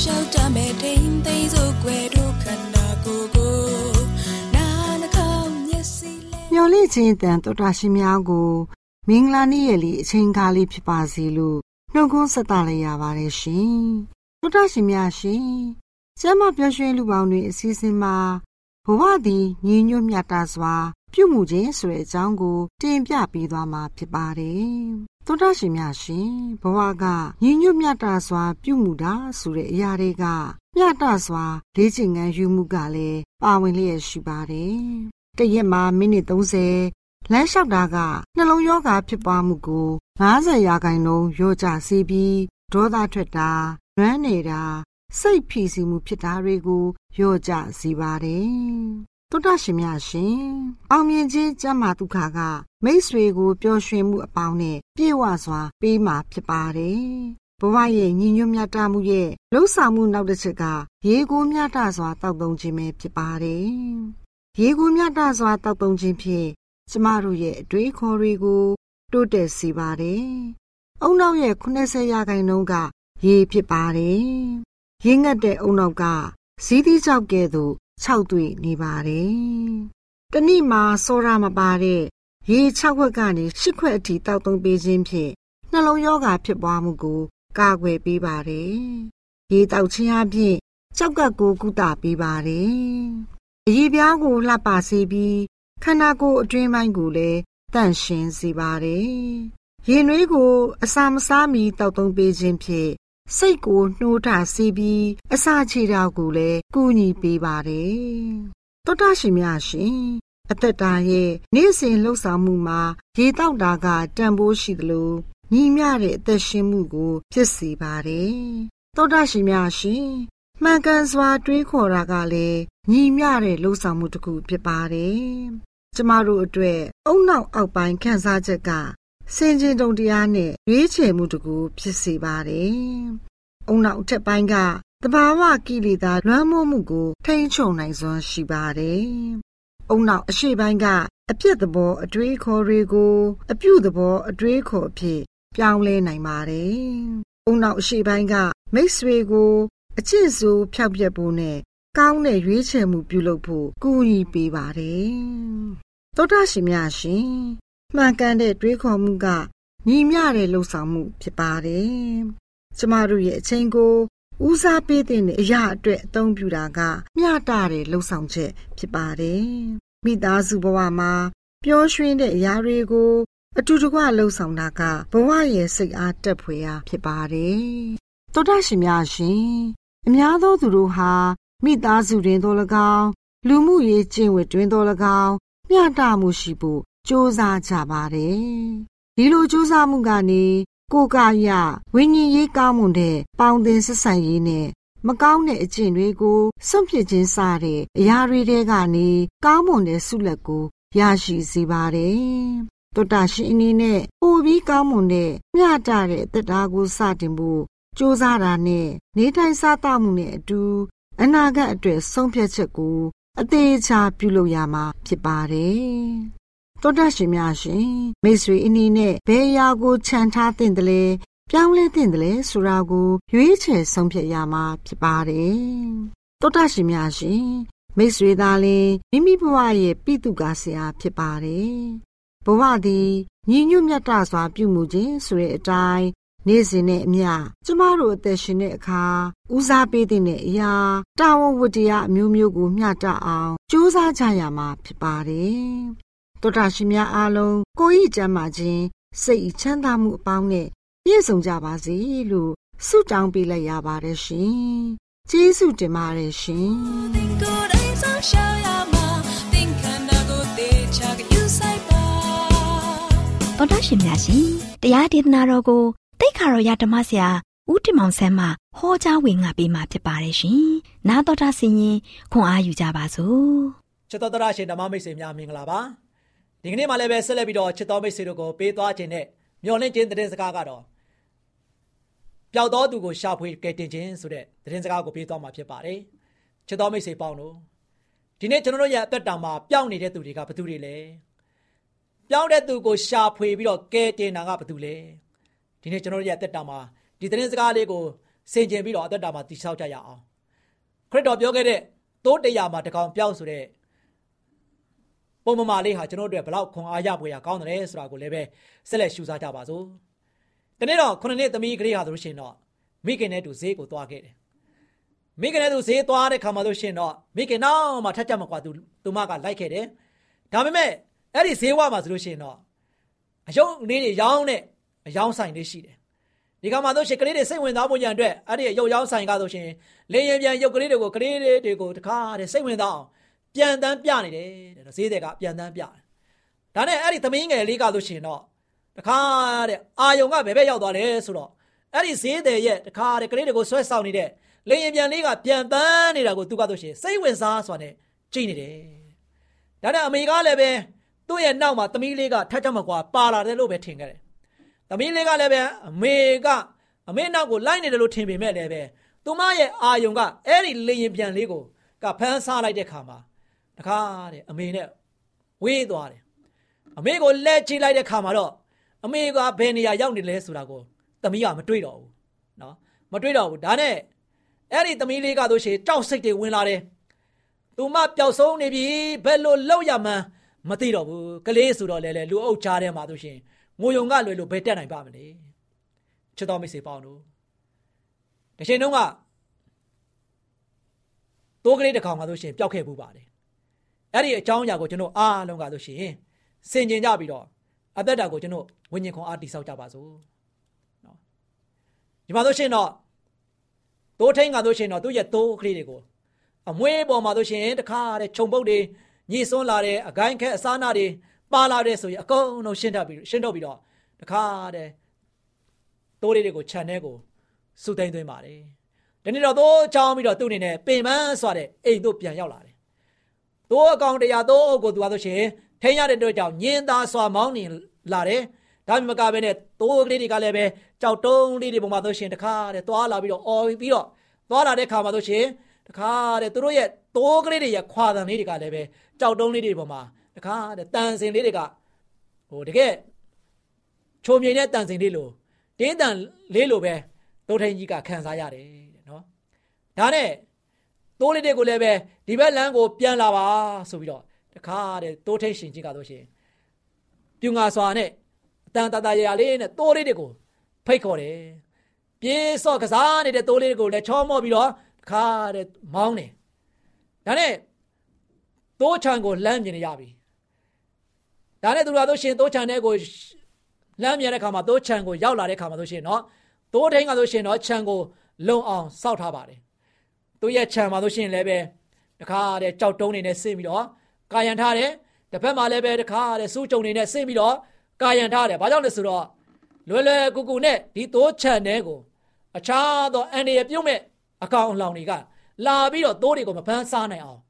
လိုက်လျှောက်တမဲ့ထိန်သိမ်းစို့ွယ်တို့ခန္ဓာကိုယ်ကိုနာနှကောင်းမျက်စိလေးမျော်လင့်ခြင်းတန်တော်တာရှင်များကိုမင်္ဂလာနေ့ရက်လေးအချိန်ကားလေးဖြစ်ပါစေလို့နှုတ်ခွန်းဆက်သလိုက်ရပါတယ်ရှင်။သောတာရှင်များရှင်။ကျမပျော်ရွှင်လူပေါင်းတွေအစည်းအဝေးမှာဘဝသည်ညီညွတ်မြတ်တာစွာ ပြုမှုခြင်းဆိုတဲ့အကြောင်းကို တင်ပြပေးသွားမှာဖြစ်ပါတယ်။ သောတာရှင်များရှင်ဘဝကညီညွတ်မြတ်တာစွာ ပြုမှုတာဆိုတဲ့အရာတွေကမြတ်တာစွာလေ့ကျင့်ခန်းယူမှုကလည်းပါဝင်လျက်ရှိပါတယ်။တရက်မှာမိနစ်30လမ်းလျှောက်တာကနှလုံးရောဂါဖြစ်ပွားမှုကို90ရာခိုင်နှုန်းလျော့ကျစေပြီးဒေါသထွက်တာ၊လွမ်းနေတာစိတ်ဖိစီးမှုဖြစ်တာတွေကိုလျော့ကျစေပါတယ်။ တောတရှင်များရှင်အောင်မြင်ခြင်းကျမ်းမာဒုက္ခကမိတ်ဆွေကိုပျော်ရွှင်မှုအပေါင်းနဲ့ပြည့်ဝစွာပေးမှာဖြစ်ပါတယ်။ဘဝရဲ့ညီညွတ်မြတ်တာမှုရဲ့လှုပ်ဆောင်မှုနောက်တစ်ချက်ကရေကိုမြတ်တာစွာတောက်သုံးခြင်းပဲဖြစ်ပါတယ်။ရေကိုမြတ်တာစွာတောက်သုံးခြင်းဖြင့်ကျမတို့ရဲ့အတွေးခေါ်တွေကိုတိုးတက်စေပါတယ်။အုံနောက်ရဲ့80ရာခိုင်နှုန်းကရေဖြစ်ပါတယ်။ရေငတ်တဲ့အုံနောက်ကဇီးသီးကြောက်ကဲ့သို့ ခြောက်သွေ့နေပါတယ်။တနည်းမှာစောရမပါတဲ့ရေ6ခွက်ကနေ10ခွက်အထိတောက်သုံးပေးခြင်းဖြင့်နှလုံးရောဂါဖြစ်ပွားမှုကို ကာကွယ်ပေးပါတယ်။ရေတောက်ခြင်းအပြင်ကြောက်ကပ်ကိုကုသပေးပါတယ်။အရေးပြားကိုလှပစေပြီးခန္ဓာကိုယ်အတွင်းပိုင်းကိုလည်းတန့်ရှင်းစေပါတယ်။ရင်နွေးကိုအစာမစားမီတောက်သုံးပေးခြင်းဖြင့် စိတ်ကိုနှိုးထစေပြီးအစာချေတာကိုလည်းကူညီပေးပါတယ်။သောတာရှင်များရှင်အသက်တာရဲ့နေ့စဉ်လှုပ်ဆောင်မှုမှာရေတောက်တာကတန်ဖိုးရှိသလိုညီမျှတဲ့အသက်ရှင်မှုကိုဖြစ်စေပါတယ်။သောတာရှင်များရှင်မှန်ကန်စွာတွေးခေါ်တာကလည်းညီမျှတဲ့လှုပ်ဆောင်မှုတစ်ခုဖြစ်ပါတယ်ကျမတို့အတွက်အုံနောက်အောက်ပိုင်းခန်းစားချက်က စင်ကျင်တုံတရားနဲ့ရွေးချယ်မှုတကူဖြစ်စေပါတယ်။အုံနောက်အထက်ပိုင်းကတဘာဝကိလေသာလွှမ်းမိုးမှုကို ထိန်းချုပ်နိုင်စွမ်းရှိပါတယ်။အုံနောက်အရှိပိုင်းကအပြစ်သဘောအတွေးခေါ်တွေကို အပြုသဘောအတွေးခေါ်အဖြစ် ပြောင်းလဲနိုင်ပါတယ်။အုံနောက်အရှိပိုင်းကမိတ်ဆွေကိုအအချစ်ဆိုးဖြောက်ပြက်ဖို့နဲ့ကောင်းတဲ့ရွေးချယ်မှုပြုလုပ်ဖို့ကူညီပေးပါတယ်။သောတာရှင်များရှင် မှန်ကန်တဲ့တွေးခေါ်မှုကညီမျှတဲ့လှုပ်ဆောင်မှုဖြစ်ပါတယ်။ကျမတို့ရဲ့အချိန်ကိုဦးစားပေးတဲ့အရာအတွက်အသုံးပြုတာကမျှတတဲ့လှုပ်ဆောင်ချက်ဖြစ်ပါတယ်။မိသားစုဘဝမှာပျော်ရွှင်တဲ့အရာတွေကိုအတူတကွလှုပ်ဆောင်တာကဘဝရဲ့စိတ်အားတက်ဖွယ်ရာဖြစ်ပါတယ်။သောတာရှင်များရှင်အများသောသူတို့ဟာမိသားစုတွင်သော၎င်းလူမှုရေးကျင့်ဝတ်တွင်သော၎င်းမျှတမှုရှိဖို့ ကြိုးစားကြပါတယ်။ဒီလိုကြိုးစားမှုကနေကိုယ်ကာယဝိညာဉ်ရေးကောင်းမွန်တဲ့ပေါင်းသင်ဆက်ဆံရေးနဲ့မကောင်းတဲ့အကျင့်တွေကိုစွန့်ပစ်ခြင်းစတဲ့အရာတွေထဲကနေကောင်းမွန်တဲ့ဆုလက်ကိုရရှိစေပါတယ်။တောတာရှင်အနေနဲ့ပိုပြီးကောင်းမွန်တဲ့မျှတတဲ့အသက်တာကိုစတင်ဖို့ကြိုးစားတာနဲ့နေထိုင်စားသောက်မှုနဲ့အတူအနာဂတ်အတွက်ဆုံးဖြတ်ချက်ကိုအသေးချာပြုလုပ်ရမှာဖြစ်ပါတယ်။ သောတာရှင်များရှင်မိတ်ဆွေအင်းနဲ့ဘယ်အရာကိုခြံထားသင့်တယ်လဲပြောင်းလဲသင့်တယ်လဲဆိုတာကိုရွေးချယ်ဆုံးဖြတ်ရမှာဖြစ်ပါတယ်။သောတာရှင်များရှင်မိတ်ဆွေသားလင်မိမိဘဝရဲ့ပိတုကာဆရာဖြစ်ပါတယ်။ဘဝသည်ညီညွတ်မြတ်တာစွာပြုမှုခြင်းဆိုတဲ့အတိုင်းနေ့စဉ်နဲ့အမျှကျမတို့အသက်ရှင်တဲ့အခါဦးစားပေးတဲ့အရာတာဝန်ဝတ္တရားအမျိုးမျိုးကိုမျှတအောင်ကြိုးစားကြရမှာဖြစ်ပါတယ်။ တောတာရှင်များအားလုံးကိုယ်ဤကျမ်းမာခြင်းစိတ်ချမ်းသာမှုအပေါင်းနဲ့ပြည့်စုံကြပါစေလို့ဆုတောင်းပေးလိုက်ရပါတယ်ရှင်။ကျေးဇူးတင်ပါတယ်ရှင်။တော်တာရှင်များရှင်တရားဒေသနာတော်ကိုတိတ်ခါတော်ရဓမ္မဆရာဦးတင်မောင်ဆန်းမှဟောကြားဝင်ငါပေးมาဖြစ်ပါတယ်ရှင်။နာတော်တာဆင်ရင်ခွန်အားယူကြပါစို့။ချစ်တော်တော်ရှင်ဓမ္မမိတ်ဆွေများမင်္ဂလာပါ။ ဒီကနေ့မှလည်းပဲဆက်လက်ပြီးတော့ချစ်တော်မိတ်ဆွေတို့ကိုပေးသွားခြင်းနဲ့မျှော်လင့်ခြင်းတဲ့စကားကတော့ပျောက်တော်သူကိုရှာဖွေကယ်တင်ခြင်းဆိုတဲ့သတင်းစကားကိုပေးသွားမှာဖြစ်ပါတယ်။ချစ်တော်မိတ်ဆွေပေါင်းတို့ဒီနေ့ကျွန်တော်တို့ရဲ့အသက်တာမှာပျောက်နေတဲ့သူတွေကဘယ်သူတွေလဲ။ပျောက်တဲ့သူကိုရှာဖွေပြီးတော့ကယ်တင်တာကဘယ်သူလဲ။ဒီနေ့ကျွန်တော်တို့ရဲ့အသက်တာမှာဒီသတင်းစကားလေးကိုဆင်ခြင်ပြီးတော့အသက်တာမှာတည်ဆောက်ကြရအောင်ခရစ်တော်ပြောခဲ့တဲ့သိုးတရားမှာတကောင်ပြောက်ဆိုတဲ့ ပုံမမာလေးဟာကျွန်တော်တို့ဘလောက်ခွန်အားရပွေရကောင်းတယ်ဆိုတာကိုလည်းပဲဆက်လက်ရှုစားကြပါစို့ဒီနေ့တော့ခုနှစ်နှစ်သမီးကလေးဟာဆိုလို့ရှိရင်တော့မိခင်နဲ့တူဈေးကိုသွားခဲ့တယ်မိခင်နဲ့သူဈေးသွားတဲ့ခါမှာလို့ရှိရင်တော့မိခင်နောက်မှထက်ကြမကွာသူသူမကလိုက်ခဲ့တယ်ဒါပေမဲ့အဲ့ဒီဈေးဝမှာဆိုလို့ရှိရင်တော့အယုံလေးတွေရောင်းတဲ့အယောင်းဆိုင်လေးရှိတယ်ဒီကမှာတို့ရှင်ကလေးတွေစိတ်ဝင်စားဖို့ညံအတွက်အဲ့ဒီရုပ်ရောင်းဆိုင်ကဆိုရှင်လင်းရင်ပြန်ရုပ်ကလေးတွေကိုကလေးတွေကိုတခါတဲ့စိတ်ဝင်စားအောင် ပြန်တန်းပြနေတယ်တဲ့ဈေးတွေကပြန်တန်းပြတယ်ဒါနဲ့အဲ့ဒီသမီးငယ်လေးကဆိုရှင်တော့တခါတဲ့အာယုံကဘယ်ဘက်ရောက်သွားလဲဆိုတော့အဲ့ဒီဈေးတဲ့ရဲ့တခါတဲ့ကလေးတွေကိုဆွဲဆောင်နေတဲ့လင်းရင်ပြန်လေးကပြန်တန်းနေတာကိုသူကဆိုရှင်စိတ်ဝင်စားစွာနဲ့ကြည့်နေတယ်ဒါနဲ့အမေကလည်းပဲသူ့ရဲ့နောက်မှာသမီးလေးကထက်ကြမကွာပါလာတယ်လို့ပဲထင်ခဲ့တယ်သမီးလေးကလည်းပဲအမေကအမေနောက်ကိုလိုက်နေတယ်လို့ထင်ပေမဲ့လည်းပဲသူမရဲ့အာယုံကအဲ့ဒီလေရင်ပြန်လေးကိုကဖမ်းဆားလိုက်တဲ့ခါမှာ တခါတဲ့အမေနဲ့ဝေးသွားတယ်အမေကိုလဲချိလိုက်တဲ့ခါမှာတော့အမေကဘယ်နေရာရောက်နေလဲဆိုတာကိုသမီးကမတွေ့တော့ဘူးနော်မတွေ့တော့ဘူးဒါနဲ့အဲ့ဒီသမီးလေးကတို့ရှိကြောက်စိတ်တွေဝင်လာတယ်သူမပျောက်ဆုံးနေပြီဘယ်လိုလောက်ရမှန်းမသိတော့ဘူးကလေးဆိုတော့လေလေလူအုပ်ချားထဲမှာတို့ရှင်ငိုယုံကလွယ်လို့ဘယ်တက်နိုင်ပါမလဲချစ်တော်မိတ်ဆွေပေါင်းတို့တချိန်တုန်းကတိုးကလေးတစ်ကောင်ကဆိုရှင်ပျောက်ခဲ့ပူပါတယ် အဲ့ဒီအကြောင်းအရာကိုကျွန်တော်အားလုံးကဆိုရှင်စင်ကျင်ကြပြီးတော့အသက်တာကိုကျွန်တော်ဝိညာဉ်ခွန်အားတည်ဆောက်ကြပါစို့နော်ဒီမှာဆိုရှင်တော့တိုးထိန်ကဆိုရှင်တော့သူ့ရဲ့တိုးကလေးတွေကိုအမွေးပေါ်မှာဆိုရှင်တခါတဲ့ခြုံပုတ်တွေညှိစွန်းလာတဲ့အကိုင်းခက်အစားနာတွေပါလာတဲ့ဆိုရင်အကုန်လုံးရှင်းတတ်ပြီးရှင်းတော့ပြီးတော့တခါတည်းတိုးလေးတွေကိုခြံထဲကိုစုသိမ်းသွင်းပါတယ်။ဒီနေ့တော့သိုးချောင်းပြီးတော့သူ့အနေနဲ့ပင်ပန်းစွာတဲ့အိမ်တို့ပြန်ရောက်လာတယ်။ သိုးအကောင်တရားသိုးအုပ်ကိုသူသွားလို့ရှိရင်ထိန်းရတဲ့အတွက်ကြောင့်ညင်းသားစွာမောင်းနေလာတယ်။ဒါမှမကပဲနဲ့သိုးကလေးတွေကလည်းပဲကြောက်တုံးလေးတွေပုံမှာဆိုရှင်တခါတည်းသွားလာပြီးတော့အော်ပြီးတော့သွားလာတဲ့ခါမှာဆိုရှင်တခါတည်းသူတို့ရဲ့သိုးကလေးတွေရဲ့ခွာတန်လေးတွေကလည်းပဲကြောက်တုံးလေးတွေပုံမှာတခါတဲ့တန်စင်လေးတွေကဟိုတကယ်ချိုမြိန်တဲ့တန်စင်လေးလိုတင်းတန်လေးလိုပဲတိုးထိန်ကြီးကခံစားရတယ်တဲ့နော်ဒါဒါနဲ့ တိုးလေးတွေကိုလည်းပဲဒီဘက်လမ်းကိုပြန်လာပါဆိုပြီးတော့တခါတဲ့တိုးထိန်ရှင်ကြီးကတော့ရှင်ပြူငါစွာနဲ့အတန်တတရရလေးနဲ့တိုးလေးတွေကိုဖိတ်ခေါ်တယ်ပြေးစော့ကစားနေတဲ့တိုးလေးတွေကိုလည်းချောမော့ပြီးတော့တခါတဲ့မောင်းတယ်ဒါနဲ့တိုးချံကိုလမ်းမြင်ရပြီဒါနဲ့သူတို့တို့ရှင်တိုးချံတဲ့ကိုလမ်းမြင်တဲ့ခါမှာတိုးချံကိုရောက်လာတဲ့ခါမှာဆိုရှင်နော်တိုးထိန်ကဆိုရှင်နော်ခြံကိုလုံအောင်စောက်ထားပါတယ် သူ့ရဲ့ခြံမှာဆိုရှင်လည်းပဲတခါတဲ့ကြောက်တုံးနေနဲ့ဆင်းပြီးတော့ကာယံထားတယ်တစ်ဖက်မှာလည်းပဲတခါတဲ့စူးကြုံနေနဲ့ဆင်းပြီးတော့ကာယံထားတယ်ဘာကြောင့်လဲဆိုတော့လွယ်လွယ်ကူကူနဲ့ဒီတိုးခြံတဲ့ကိုအခြားသောအန်ဒီရပြုံးမဲ့အကောင်အလောင်တွေကလာပြီးတော့တိုးတွေကိုမဖမ်းစားနိုင်အောင်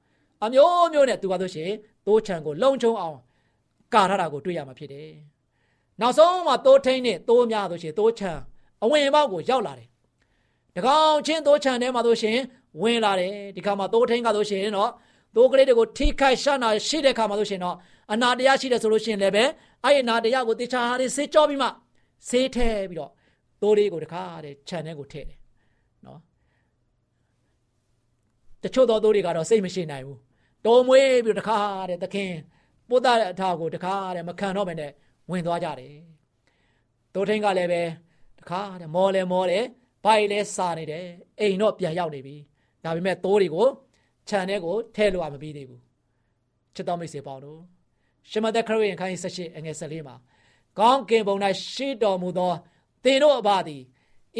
အမျိုးမျိုးနဲ့သူကဆိုရှင်တိုးခြံကိုလုံချုံအောင်ကာထားတာကိုတွေ့ရမှာဖြစ်တယ်နောက်ဆုံးမှာတိုးထိန်နဲ့တိုးများဆိုရှင်တိုးခြံအဝင်ပေါက်ကိုရောက်လာတယ်တကောင်ချင်းတိုးခြံထဲမှာဆိုရှင် ဝင်လာတယ်ဒီခါမှာတိုးထိန်ကဆိုရှင်တော့တိုးကလေးတွေကိုထိခိုက်ရှာနာရှိတဲ့ခါမှာဆိုရှင်တော့အနာတရားရှိတယ်ဆိုလို့ရှင်လည်းပဲအဲ့ဒီအနာတရားကိုတေချာရစေကြောပြီးမှဆေးထဲပြီးတော့တိုးလေးကိုတခါတဲ့ခြံထဲကိုထည့်တယ်နော်တချို့သောတိုးတွေကတော့စိတ်မရှိနိုင်ဘူးတုံမွေးပြီးတခါတဲ့သခင်ပို့တဲ့အထာကိုတခါတဲ့မခံတော့ဘဲနဲ့ဝင်သွားကြတယ်တိုးထင်းကလည်းပဲတခါတဲ့မောလဲမောတယ်ဘိုက်လဲစာနေတယ်အိမ်တော့ပြန်ရောက်နေပြီ ဒါပေမဲ့တိုးတွေကိုခြံထဲကိုထဲလို့မပြီးသေးဘူးချစ်တော်မိတ်ဆွေပေါင်းတို့ရှမသက်ခရစ်ယာန်ခိုင်းဆက်ရှိအငယ်၁၄မှာကောင်းကင်ဘုံ၌ရှိတော်မူသောသင်တို့အဘသည်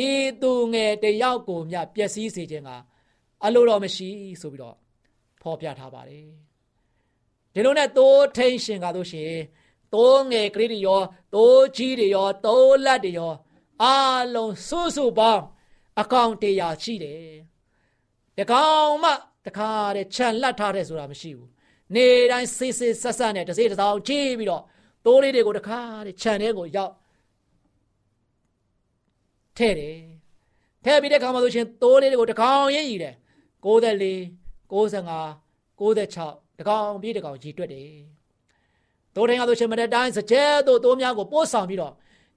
ဤသူငယ်တယောက်ကိုမြပျက်စီးစေခြင်းကအလိုတော်မရှိဆိုပြီးတော့ဖော်ပြထားပါတယ်ဒီလိုနဲ့တိုးထိန်ရှင်ကားလို့ရှိရင်တိုးငယ်ကလေးတွေရောတိုးကြီးတွေရောတိုးလက်တွေရောအားလုံးစုစုပေါင်းအကောင့်တရားရှိတယ် တကောင်မှတခါတဲ့ခြံလက်ထားတဲ့ဆိုတာမရှိဘူးနေတိုင်းစေးစေးဆက်ဆက်နဲ့တစ်စေးတစ်စောင်းကြည့်ပြီးတော့တိုးလေးတွေကိုတခါတဲ့ခြံထဲကိုရောက်ထဲ့တယ်ထဲ့ပြီးတဲ့ခါမှာဆိုရှင်တိုးလေးတွေကိုတကောင်ရင်းရည်တယ်94 95 96တကောင်ပြေးတကောင်ကြီးတွက်တယ်တိုးတိုင်းကဆိုရှင်မတဲ့တိုင်းစကြဲတို့တိုးများကိုပို့ဆောင်ပြီးတော့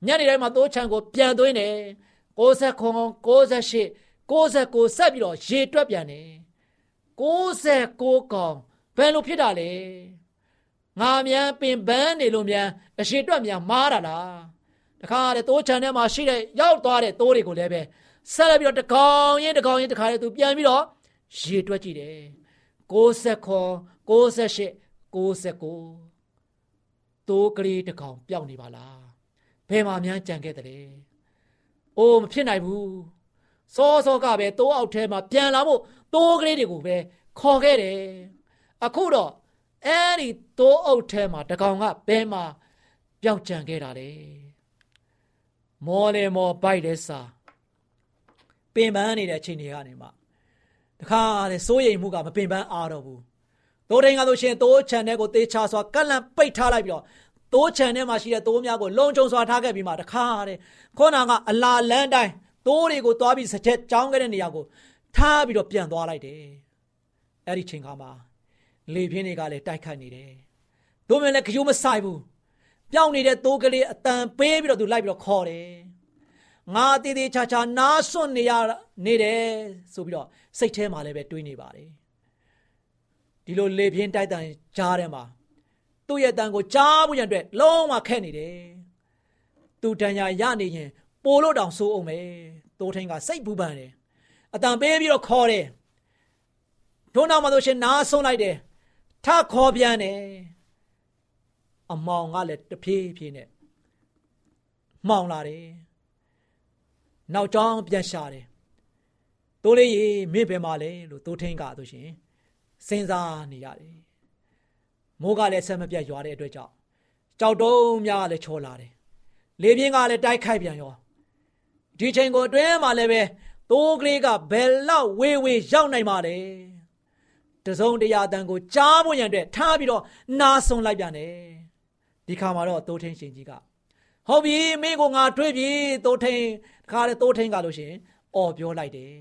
ညနေတိုင်းမှာတိုးချံကိုပြန်သွင်းတယ်69 98 69ဆက်ပြီးတော့ရေတွက်ပြန်တယ်69ကောင်ဘယ်လိုဖြစ်တာလဲငါမြန်ပင်ပန်းနေလို့မြန်အရှိတွက်မြန်မားတာလားတခါတဲ့တိုးချံထဲမှာရှိတဲ့ရောက်သွားတဲ့တိုးတွေကိုလည်းပဲဆက်လက်ပြီးတော့တကောင်ရင်တကောင်ရင်တခါလေသူပြန်ပြီးတော့ရေတွက်ကြည့်တယ်69 98 69တိုးကလေးတကောင်ပျောက်နေပါလားဘယ်မှာများကြံခဲ့တယ်။အိုးမဖြစ်နိုင်ဘူး။ စောစောကပဲတိုးအောက်ထဲမှာပြန်လာဖို့တိုးကလေးတွေကိုပဲခေါ်ခဲ့တယ်။အခုတော့အဲ့ဒီတိုးအုပ်ထဲမှာတကောင်ကဘယ်မှာပျောက်ကြံခဲ့တာလဲ။မောလေမောဘိုက်တဲ့စာပင်ပန်းနေတဲ့အချိန်တွေကနေမှတခါတဲ့စိုးရိမ်မှုကမပင်ပန်းအားတော့ဘူး။တိုးတိုင်းကဆိုရှင်တိုးချန်တဲ့ကိုတေချာစွာကန့်လန့်ပိတ်ထားလိုက်ပြီးတော့တိုးချန်ထဲမှာရှိတဲ့တိုးများကိုလုံခြုံစွာထားခဲ့ပြီးမှတခါတဲ့ခေါနာကအလာလန်းတိုင်း တိုးတွေကိုသွားပြီးစကြက်ကြောင်းခဲ့တဲ့နေရာကိုထားပြီးတော့ပြန်သွားလိုက်တယ်အဲ့ဒီချိန်ခါမှာလေပြင်းတွေကလည်းတိုက်ခတ်နေတယ်တို့မလည်းခရိုးမဆိုင်ဘူးပြောင်းနေတဲ့တိုးကလေးအတန်ပေးပြီးတော့သူလိုက်ပြီးတော့ခေါ်တယ်ငါတည်တည်ချာချာနားစွန့်နေရနေတယ်ဆိုပြီးတော့စိတ်ထဲမှာလည်းပဲတွေးနေပါတယ်ဒီလိုလေပြင်းတိုက်တန်ကြားထဲမှာသူ့ရဲ့တန်ကိုကြားဖို့ရန်အတွက်လုံးဝခက်နေတယ်သူတန်ညာရနေရင် ပိုလို့တောင်ဆိုးအောင်ပဲတိုးထင်းကစိတ်ပူပန်တယ်အတန်ပေးပြီးတော့ခေါ်တယ်ထို့နောက်မှာဆိုရှင်နားဆုံးလိုက်တယ်ထခေါ်ပြန်တယ်အမောင်ကလည်းတဖြည်းဖြည်းနဲ့မှောင်လာတယ်နောက်ကြောင်းပြန်ရှာတယ်တိုးလေးရေမင်းပဲมาလဲလို့တိုးထင်းကဆိုရှင်စဉ်းစားနေရတယ်မိုးကလည်းဆက်မပြတ်ရွာတဲ့အတွက်ကြောင့်ကြောက်တုံးများလည်းချော်လာတယ်လေပြင်းကလည်းတိုက်ခိုက်ပြန်ရော ဒီချိန်ကိုအတွင်းမှာလည်းပဲသိုးကလေးကဘယ်လောက်ဝေးဝေးရောက်နိုင်ပါလဲတစုံတရာတန်ကိုကြားဖို့ရန်အတွက်ထားပြီးတော့နားဆုံလိုက်ပြန်တယ်ဒီခါမှာတော့သိုးထင်းရှင်ကြီးကဟုတ်ပြီမင်းကငါတွေးပြီသိုးထင်းတခါလေသိုးထင်းကလို့ရှင်အော်ပြောလိုက်တယ်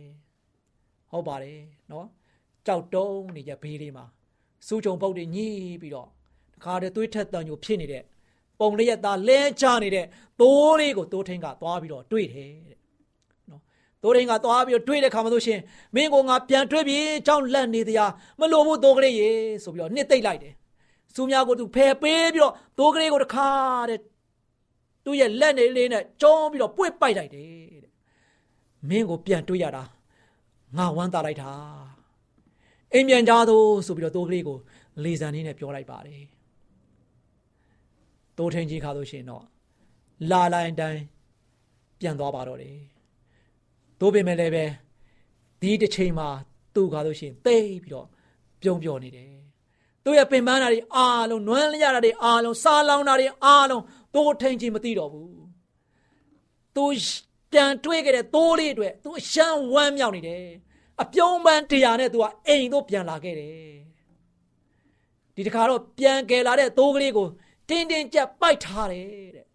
ဟုတ်ပါတယ်နော်ကြောက်တုံးနေကြဘေးလေးမှာစူးကြုံပုတ်တွေညှိပြီးတော့တခါတည်းသွေးထက်တန်ညိုဖြစ်နေတဲ့ ပုံလေးရသားလဲချနေတဲ့သိုးလေးကိုသိုးထင်းကသွားပြီးတော့တွေ့တယ်တဲ့နော်တိုးရင်ကသွားပြီးတွေးတဲ့ခါမှဆိုရှင်မင်းကငါပြန်တွေးပြီးကြောင်းလက်နေတရားမလို့ဘူးတိုးကလေးရေဆိုပြီးတော့နှစ်သိမ့်လိုက်တယ်။စူးများကိုသူဖယ်ပေးပြီးတော့တိုးကလေးကိုတခါတဲ့သူ့ရဲ့လက်နေလေးနဲ့ကျုံးပြီးတော့ပွေ့ပိုက်လိုက်တယ်တဲ့။မင်းကိုပြန်တွေးရတာငါဝမ်းသာလိုက်တာ။အိမ်ပြန်ကြသောဆိုပြီးတော့တိုးကလေးကိုလေဆန်လေးနဲ့ပြောလိုက်ပါတယ်။ တိုးထင်းကြီးခါလို့ရှိရင်တော့လာလိုက်တိုင်းပြန်သွားပါတော့တယ်သို့ပေမဲ့လည်းပဲဒီတစ်ချိန်မှာသူ့ကားလို့ရှိရင်တိတ်ပြီးတော့ပြုံးပြောနေတယ်သူ့ရဲ့ပင်ပန်းတာတွေအားလုံးနွမ်းလျတာတွေအားလုံးစားလောင်တာတွေအားလုံးသိုးထိန်ချင်းမသိတော့ဘူးသူပြန်တွေးခဲ့တဲ့သိုးလေးတွေသူအရှမ်းဝမ်းမြောက်နေတယ်အပြုံးပန်းတရားနဲ့သူကအိမ်တို့ပြန်လာခဲ့တယ်ဒီတခါတော့ပြန်ကယ်လာတဲ့သိုးကလေးကို တင်းတင်းကြပ်ပိုက်ထားတယ်တဲ့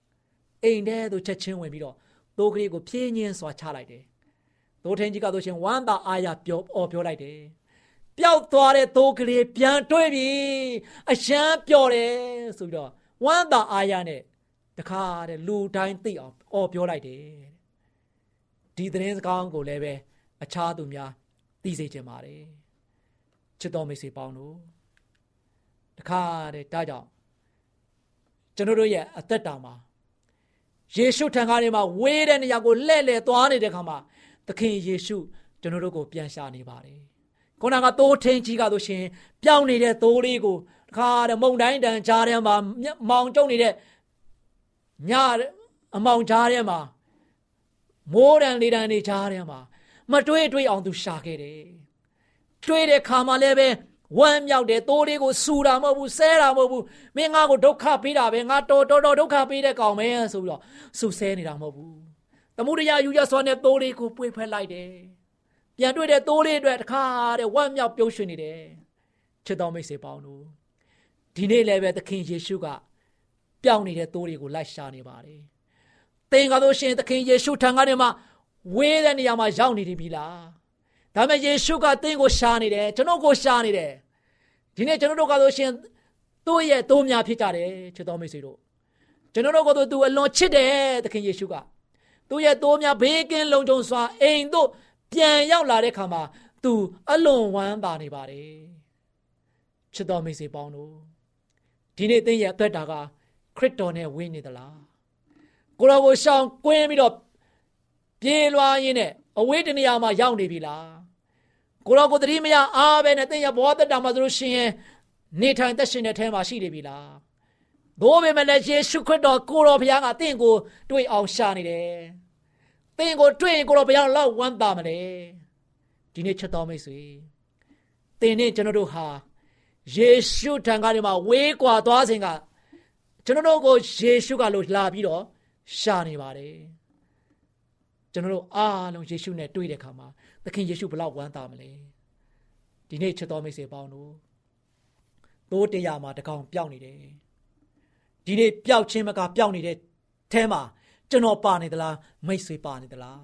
အိမ်ထဲသို့ချက်ချင်းဝင်ပြီးတော့သိုးကလေးကိုဖြင်းညင်းစွာချလိုက်တယ်။သိုးထင်းကြီးကဆိုရှင်ဝမ်းသာအားရပြောအော်ပြောလိုက်တယ်။ပျောက်သွားတဲ့သိုးကလေးပြန်တွေးပြီအရှမ်းပျော်တယ်ဆိုပြီးတော့ဝမ်းသာအားရနဲ့တခါတဲ့လူတိုင်းသိအောင်အော်ပြောလိုက်တယ်။ဒီသတင်းစကားကိုလည်းပဲအခြားသူများသိစေချင်ပါတယ်။ချစ်တော်မိတ်ဆွေပေါင်းတို့တခါတဲ့ဒါကြောင့် ကျွန်တော်တို့ရဲ့အသက်တာမှာယေရှုထံကနေမှဝေးတဲ့နေရာကိုလှည့်လည်သွားနေတဲ့ခါမှာသခင်ယေရှုကျွန်တော်တို့ကိုပြန်ရှာနေပါတယ်။ခုနကသိုးထင်းကြီးကဆိုရှင်ပြောင်းနေတဲ့သိုးလေးကိုတခါတည်းမုံတိုင်းတန်ကြားထဲမှာမောင်ကျုံနေတဲ့ညအမောင်ကြားထဲမှာမိုးတန်လေတန်နေကြားထဲမှာမတွေးတွေးအောင်သူရှာခဲ့တယ်။တွေးတဲ့ခါမှာလည်းပဲ ဝမ်းမြောက်တယ်တိုးလေးကိုစူတာမဟုတ်ဘူးဆဲတာမဟုတ်ဘူးမင်းငါကိုဒုက္ခပေးတာပဲငါတော်တော်တော်ဒုက္ခပေးတဲ့ကောင်ပဲဆိုပြီးတော့စူဆဲနေတာမဟုတ်ဘူးတမှုတရားယူရစွာနဲ့တိုးလေးကိုပွေဖက်လိုက်တယ်ပြန်တွေ့တဲ့တိုးလေးအတွက်တခါတဲ့ဝမ်းမြောက်ပြုံးရွှင်နေတယ်ချစ်တော်မိတ်ဆွေပေါင်းတို့ဒီနေ့လည်းပဲသခင်ယေရှုကပြောင်းနေတဲ့တိုးလေးကိုလိုက်ရှာနေပါတယ်သင်ကားလို့ရှင်သခင်ယေရှုထံကနေမှဝေးတဲ့နေရာမှာရောက်နေပြီလား ဒါပေမဲ့ယေရှုကသင်ကိုရှာနေတယ်ကျွန်တော်ကိုရှာနေတယ်ဒီနေ့ကျွန်တော်တို့ကဆိုရှင်သူ့ရဲ့တိုးများဖြစ်ကြတယ်ချစ်တော်မိတ်ဆွေတို့ကျွန်တော်တို့ကသူအလွန်ချစ်တယ်သခင်ယေရှုကသူ့ရဲ့တိုးများဘေးကင်းလုံခြုံစွာအိမ်တို့ပြန်ရောက်လာတဲ့ခါမှာသူအလွန်ဝမ်းသာနေပါတယ်ချစ်တော်မိတ်ဆွေပေါင်းတို့ဒီနေ့သင်ရဲ့အသက်တာကခရစ်တော်နဲ့ဝင်းနေသလားကိုရောကိုရှောင်ကွင်းပြီးတော့ပြေးလွှားရင်းနဲ့အဝေးတနေရာမှာရောက်နေပြီလား ကိုရောကိုတတိမယအားပဲနဲ့သင်ရဘောသက်တာမှာဆိုလို့ရှိရင်နေထိုင်သက်ရှင်တဲ့ထဲမှာရှိနေပြီလားဘိုးပေမဲ့လည်းယေရှုခရစ်တော်ကိုရောဘုရားကသင်ကိုတွေ့အောင်ရှာနေတယ်သင်ကိုတွေ့ရင်ကိုရောဘုရားလောက်ဝမ်းသာမလဲဒီနေ့ချက်တော်မိတ်ဆွေသင်နဲ့ကျွန်တော်တို့ဟာယေရှုထံကနေမှဝေးကွာသွားစဉ်ကကျွန်တော်တို့ကိုယေရှုကလို့လာပြီးတော့ရှာနေပါတယ် ကျွန်တော်တို့အားလုံးယေရှုနဲ့တွေ့တဲ့အခါမှာသခင်ယေရှုဘလောက်ဝမ်းသာမလဲဒီနေ့ချစ်တော်မိတ်ဆွေပေါင်းတို့သိုးတရားမှာတကောင်ပျောက်နေတယ်ဒီနေ့ပျောက်ခြင်းမကပျောက်နေတဲ့အဲမှာကျွန်တော်ပါနေသလားမိတ်ဆွေပါနေသလား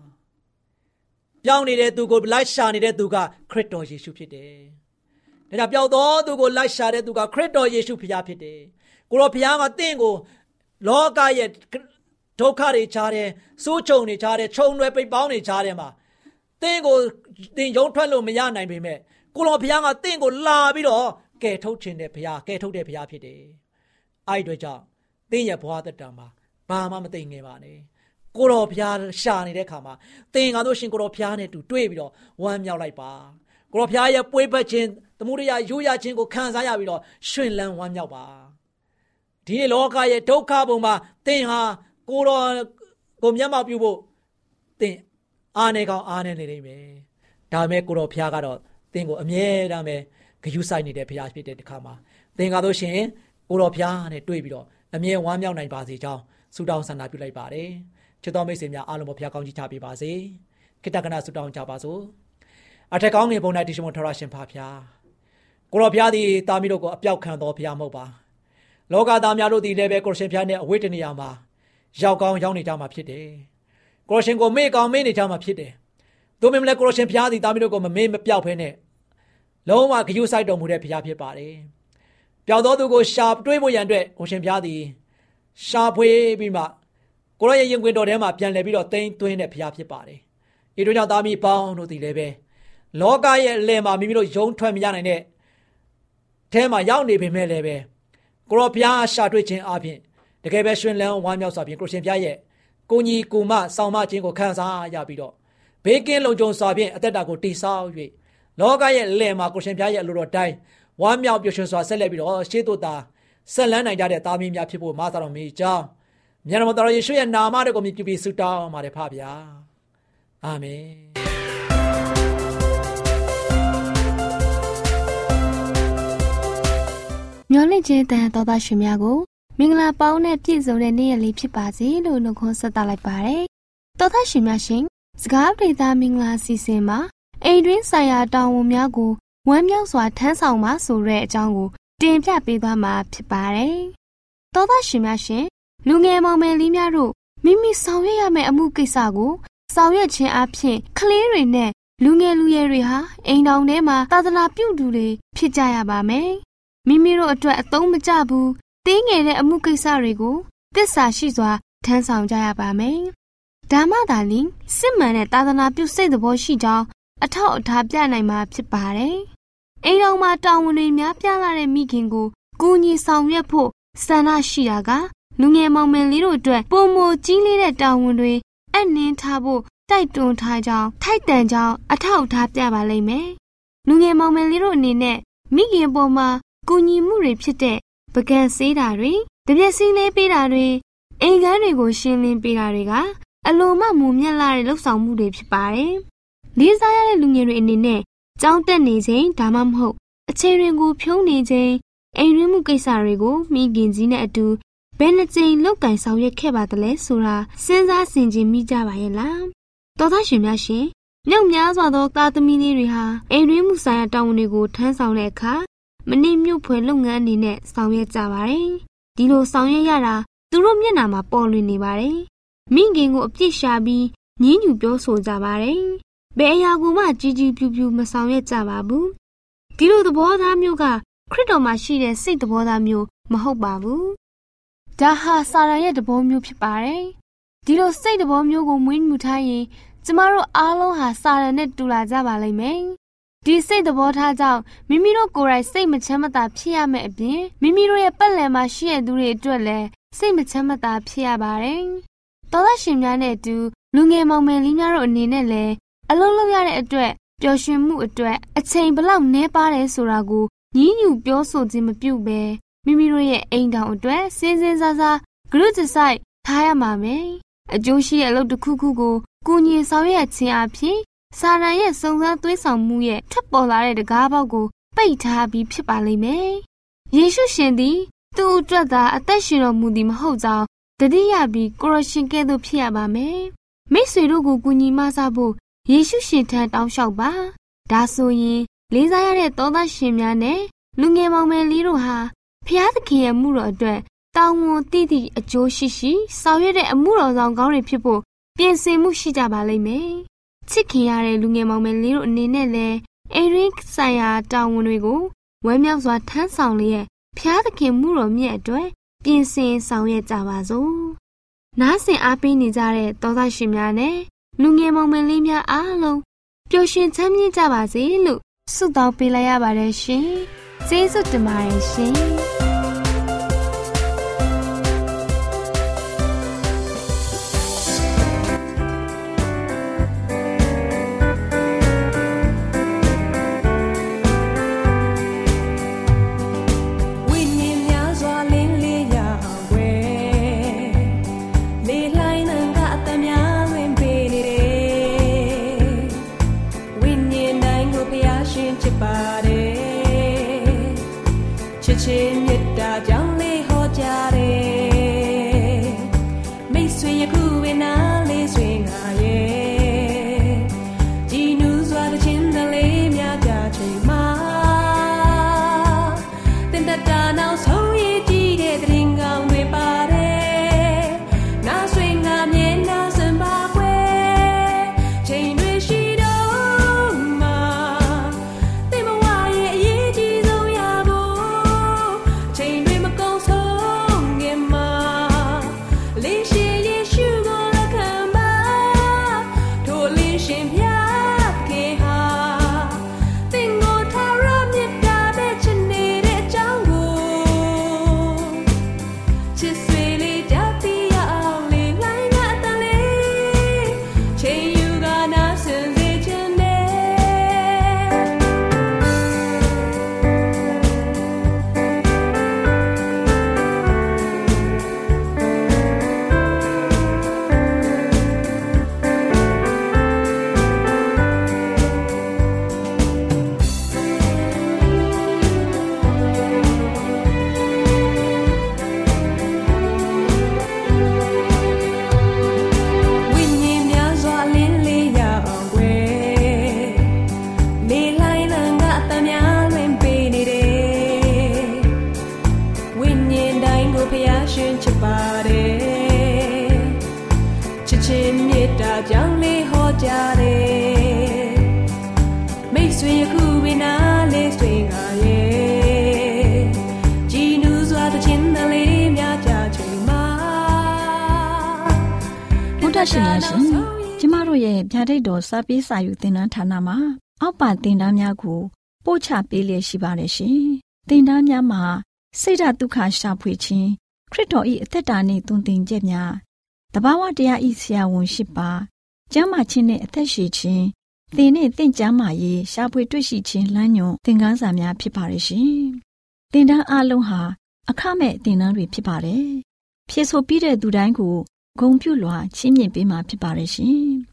ပျောက်နေတဲ့သူကိုလိုက်ရှာနေတဲ့သူကခရစ်တော်ယေရှုဖြစ်တယ်ဒါကြောင့်ပျောက်သောသူကိုလိုက်ရှာတဲ့သူကခရစ်တော်ယေရှုဖခင်ဖြစ်တယ်ကိုရောဖခင်ကတင့်ကိုလောကရဲ့ ဒုက္ခတွေချားတယ်စိုးချုံတွေချားတယ်ခြုံတွေပိတ်ပေါင်းတွေချားတယ်မှာတင့်ကိုတင်ယုံထွက်လို့မရနိုင်ပေမဲ့ကိုတော်ဘုရားကတင့်ကိုလာပြီးတော့ကယ်ထုတ်ခြင်းတဲ့ဘုရားကယ်ထုတ်တဲ့ဘုရားဖြစ်တယ်အဲ့အတွက်ကြောင့်တင်းရဲ့ဘဝသက်တာမှာဘာမှမသိငယ်ပါနဲ့ကိုတော်ဘုရားရှာနေတဲ့ခါမှာတင်ကားလို့ရှင်ကိုတော်ဘုရားနဲ့တူတွေ့ပြီးတော့ဝမ်းမြောက်လိုက်ပါကိုတော်ဘုရားရဲ့ပွေးပတ်ခြင်းသမှုရိယရိုးရခြင်းကိုခံစားရပြီးတော့ရှင်လန်းဝမ်းမြောက်ပါဒီလောကရဲ့ဒုက္ခပုံမှာသင်ဟာ ကိုတော်ကိုမျက်မှောက်ပြုဖို့သင်အားနေကောင်းအားနေနေနေမယ်ဒါမဲ့ကိုတော်ဖျားကတော့သင်ကိုအမြဲတမ်းပဲဂယုဆိုင်နေတဲ့ဖျားဖြစ်တဲ့တခါမှာသင်ကတော့ရှင်ကိုတော်ဖျားနဲ့တွေ့ပြီးတော့အမြဲဝမ်းမြောက်နိုင်ပါစေကြောင်းဆုတောင်းဆန္ဒပြုလိုက်ပါတယ်ချစ်တော်မိတ်ဆွေများအားလုံးကိုဖျားကောင်းကြီးချပေးပါစေခိတ္တကနာဆုတောင်းကြပါစို့အထက်ကောင်းငယ်ပုံ၌တရှိမထရရှင်ဖာဖျားကိုတော်ဖျားသည်တာမီတို့ကိုအပြောက်ခံတော်ဖျားမဟုတ်ပါလောကသားများတို့သည်လည်းပဲကိုရှင်ဖျားနဲ့အဝိတ္တနေရာမှာ ရောက်ကောင်းရောက်နေကြမှာဖြစ်တယ်။ကိုရရှင်ကိုမေ့ကောင်းမေ့နေကြမှာဖြစ်တယ်။သို့ပေမဲ့လည်းကိုရရှင်ဘုရားသည်တာမီးတို့ကိုမမေ့မပြောက်ဖဲနဲ့လုံးဝဂရုစိုက်တော်မူတဲ့ဘုရားဖြစ်ပါတယ်။ပျောက်သောသူကိုရှာတွေးဖို့ရန်အတွက်ကိုရှင်ဘုရားသည်ရှာဖွေပြီးမှကိုရရဲ့ရင်ခွင်တော်ထဲမှာပြန်လည်ပြီးတော့တိမ့်သွင်းတဲ့ဘုရားဖြစ်ပါတယ်။ဤတို့ကြောင့်သားမီးပေါင်းတို့ဒီလည်းပဲလောကရဲ့အလယ်မှာမိမိတို့ယုံထွက်မရနိုင်တဲ့အဲမှာရောက်နေပေမဲ့လည်းပဲကိုရောဘုရားရှာတွေ့ခြင်းအပြင် တကယ်ပဲရှင်လန်းဝမ်းမြောက်စွာဖြင့်ကိုရှင်ဘုရားရဲ့ကိုကြီးကိုမဆောင်မခြင်းကိုခံစားရပြီးတော့ဘေးကင်းလုံခြုံစွာဖြင့်အသက်တာကိုတည်ဆောက်၍လောကရဲ့လယ်မှာကိုရှင်ဘုရားရဲ့အလိုတော်တိုင်းဝမ်းမြောက်ပျော်ရွှင်စွာဆက်လက်ပြီးတော့ရှေးတို့သာဆက်လန်းနိုင်ကြတဲ့သားမီးများဖြစ်ဖို့မဆတော်မီကြောင်းမြတ်တော်ယေရှုရဲ့နာမတော်ကိုမြည်ပြီးဆုတောင်းပါတယ်ဖပါဗျာအာမင်မျော်လင့်ခြင်းတန်တော်သားရှင်များကို မင်္ဂလာပေါင်းနဲ့ပြည့်စုံတဲ့နေ့ရက်လေးဖြစ်ပါစေလို့နှုတ်ခွန်းဆက်သလိုက်ပါတယ်။တော်သားရှင်များရှင်စကားပြေသားမင်္ဂလာစီစဉ်မှာအိမ်တွင်းဆိုင်ရာတာဝန်များကိုဝမ်းမြောက်စွာထမ်းဆောင်ပါဆိုတဲ့အကြောင်းကိုတင်ပြပေးသွားမှာဖြစ်ပါတယ်။တော်သားရှင်များရှင်လူငယ်မောင်မယ်လေးများတို့မိမိဆောင်ရွက်ရမယ့်အမှုကိစ္စကိုဆောင်ရွက်ခြင်းအပြင်ကလေးတွေနဲ့လူငယ်လူရွယ်တွေဟာအိမ်တော်ထဲမှာသာသနာပြုသူတွေဖြစ်ကြရပါမယ်။မိမိတို့အတွက်အသုံးမကျဘူး တင်းငယ်တဲ့အမှုကိစ္စတွေကိုတစ္ဆာရှိစွာထမ်းဆောင်ကြရပါမယ်။ဒါမှသာလျှင်စစ်မှန်တဲ့သာသနာပြုစိတ်သဘောရှိကြောင်းအထောက်အထားပြနိုင်မှာဖြစ်ပါတယ်။အိမ်တော်မှာတာဝန်တွေများပြားလာတဲ့မိခင်ကိုကူညီဆောင်ရွက်ဖို့ဆန္ဒရှိတာကလူငယ်မောင်မယ်လေးတို့အတွက်ပုံမကြီးလေးတဲ့တာဝန်တွေအနှင်းထားဖို့တိုက်တွန်းထားကြောင်းထိုက်တန်ကြောင်းအထောက်အထားပြပါလိမ့်မယ်။လူငယ်မောင်မယ်လေးတို့အနေနဲ့မိခင်ပေါ်မှာကူညီမှုတွေဖြစ်တဲ့ ပကံဆေးတာတွေတပြက်စီးလေးပေးတာတွေအိမ်ကန်းတွေကိုရှင်းလင်းပေးတာတွေကအလိုမမူမြတ်လာတဲ့လှုပ်ဆောင်မှုတွေဖြစ်ပါတယ်။လေးစားရတဲ့လူငယ်တွေအနေနဲ့ကြောင်းတက်နေချိန်ဒါမှမဟုတ်အချိန်တွေကိုဖြုံးနေချိန်အိမ်ရင်းမှုကိစ္စတွေကိုမိခင်ကြီးနဲ့အတူဘယ်နှကြိမ်လောက်ကင်ဆောင်ရွက်ခဲ့ပါသလဲဆိုတာစဉ်းစားဆင်ခြင်မိကြပါရဲ့လား။တော်သားရှင်များရှင်မြောက်များစွာသောသားသမီးလေးတွေဟာအိမ်ရင်းမှုဆိုင်ရာတာဝန်တွေကိုထမ်းဆောင်တဲ့အခါ မနစ်မြုပ်ဖွယ်လုပ်ငန်းအနေနဲ့ဆောင်ရွက်ကြပါတယ်။ဒီလိုဆောင်ရွက်ရတာသူတို့မျက်နှာမှာပေါ်လွင်နေပါတယ်။မိခင်ကိုအပြစ်ရှာပြီးညှဉ်းညူပြောဆိုကြပါတယ်။ဘယ်အရာကိုမှကြီးကြီးပြူပြူမဆောင်ရွက်ကြပါဘူး။ဒီလိုသဘောထားမျိုးကခရစ်တော်မှာရှိတဲ့စိတ်သဘောထားမျိုးမဟုတ်ပါဘူး။ဒါဟာစာရန်ရဲ့သဘောမျိုးဖြစ်ပါတယ်။ဒီလိုစိတ်သဘောမျိုးကိုမွေးမြူထားရင်ကျမတို့အားလုံးဟာစာရန်နဲ့တူလာကြပါလိမ့်မယ်။ ဒီစိတ်သဘောထားကြောင့်မိမိတို့ကိုယ်တိုင်စိတ်မချမ်းမသာဖြစ်ရမယ့်အပြင်မိမိတို့ရဲ့ပတ်လည်မှာရှိတဲ့သူတွေအတွက်လည်းစိတ်မချမ်းမသာဖြစ်ရပါတယ်။သောသားရှင်များနဲ့အတူလူငယ်မောင်မယ်လေးများတို့အနေနဲ့လည်းအလုံးလုံးရတဲ့အတွက်ပျော်ရွှင်မှုအတွက်အချိန်ဘလောက်နှဲပါတယ်ဆိုတာကိုညှဉ်းညူပြောဆိုခြင်းမပြုဘဲမိမိတို့ရဲ့အိမ်တောင်အတွက်စဉ်းစဉ်းစားစားဂရုတစိုက်ထားရမှာမယ်။အကျိုးရှိတဲ့အလုပ်တစ်ခုခုကိုကုညီဆောင်ရွက်ခြင်းအပြင် စာရန်ရဲ့စုံစမ်းသွေးဆောင်မှုရဲ့ထွက်ပေါ်လာတဲ့တကားပေါက်ကိုပိတ်ထားပြီးဖြစ်ပါလိမ့်မယ်။ယေရှုရှင်သည်သူ့အတွက်သာအသက်ရှင်တော်မူသည်မဟုတ်ကြောင်းတတိယပြီးကိုရရှင်ကဲ့သို့ဖြစ်ရပါမယ်။မိษွေတို့ကိုကူညီမဆဖို့ယေရှုရှင်ထံတောင်းလျှောက်ပါ။ဒါဆိုရင်လေးစားရတဲ့သောသားရှင်များနဲ့လူငယ်မောင်မယ်လေးတို့ဟာဖျားသခင်ရဲ့မှုတော်အတွက်တောင်းဝန်တည်တည်အကျိုးရှိရှိဆောင်ရွက်တဲ့အမှုတော်ဆောင်ကောင်းတွေဖြစ်ဖို့ပြင်ဆင်မှုရှိကြပါလိမ့်မယ်။ ချစ်ခင်ရတဲ့လူငယ်မောင်မယ်လေးတို့အနေနဲ့လည်းအိရင်းဆိုင်ရာတာဝန်တွေကိုဝမ်းမြောက်စွာထမ်းဆောင်လျက်ဖျားသခင်မှုတော်မြတ်အတွက်ပြင်ဆင်ဆောင်ရွက်ကြပါစို့။နားဆင်အားပေးနေကြတဲ့သောသားရှင်များနဲ့လူငယ်မောင်မယ်လေးများအားလုံးပျော်ရွှင်ချမ်းမြေ့ကြပါစေလို့ဆုတောင်းပေးလိုက်ရပါတယ်ရှင်။ကျေးဇူးတင်ပါတယ်ရှင်။ စာပေးစာယူသင်တန်းဌာနမှာ အောက်ပါသင်တန်းများကို ပို့ချပေးလျက်ရှိပါတယ်ရှင်သင်တန်းများမှာစိတ်ဓာတ်ဒုက္ခရှာဖွေခြင်းခရစ်တော်၏အသက်တာနှင့်တုန်သင်ချက်များတဘာဝတရားဤဆရာဝန်ရှိပါကျမ်းမာခြင်းနှင့်အသက်ရှိခြင်းသင်နှင့်သင်ကျမ်းမာရေးရှာဖွေတွေ့ရှိခြင်းလမ်းညွန်သင်ခန်းစာများဖြစ်ပါရဲ့ရှင်သင်တန်းအလုံးဟာအခမဲ့သင်တန်းတွေဖြစ်ပါတယ်ဖြစ်ဆိုပြီးတဲ့သူတိုင်းကိုဂုံပြုလွှာချင်းမြင့်ပေးမှာဖြစ်ပါတယ်ရှင်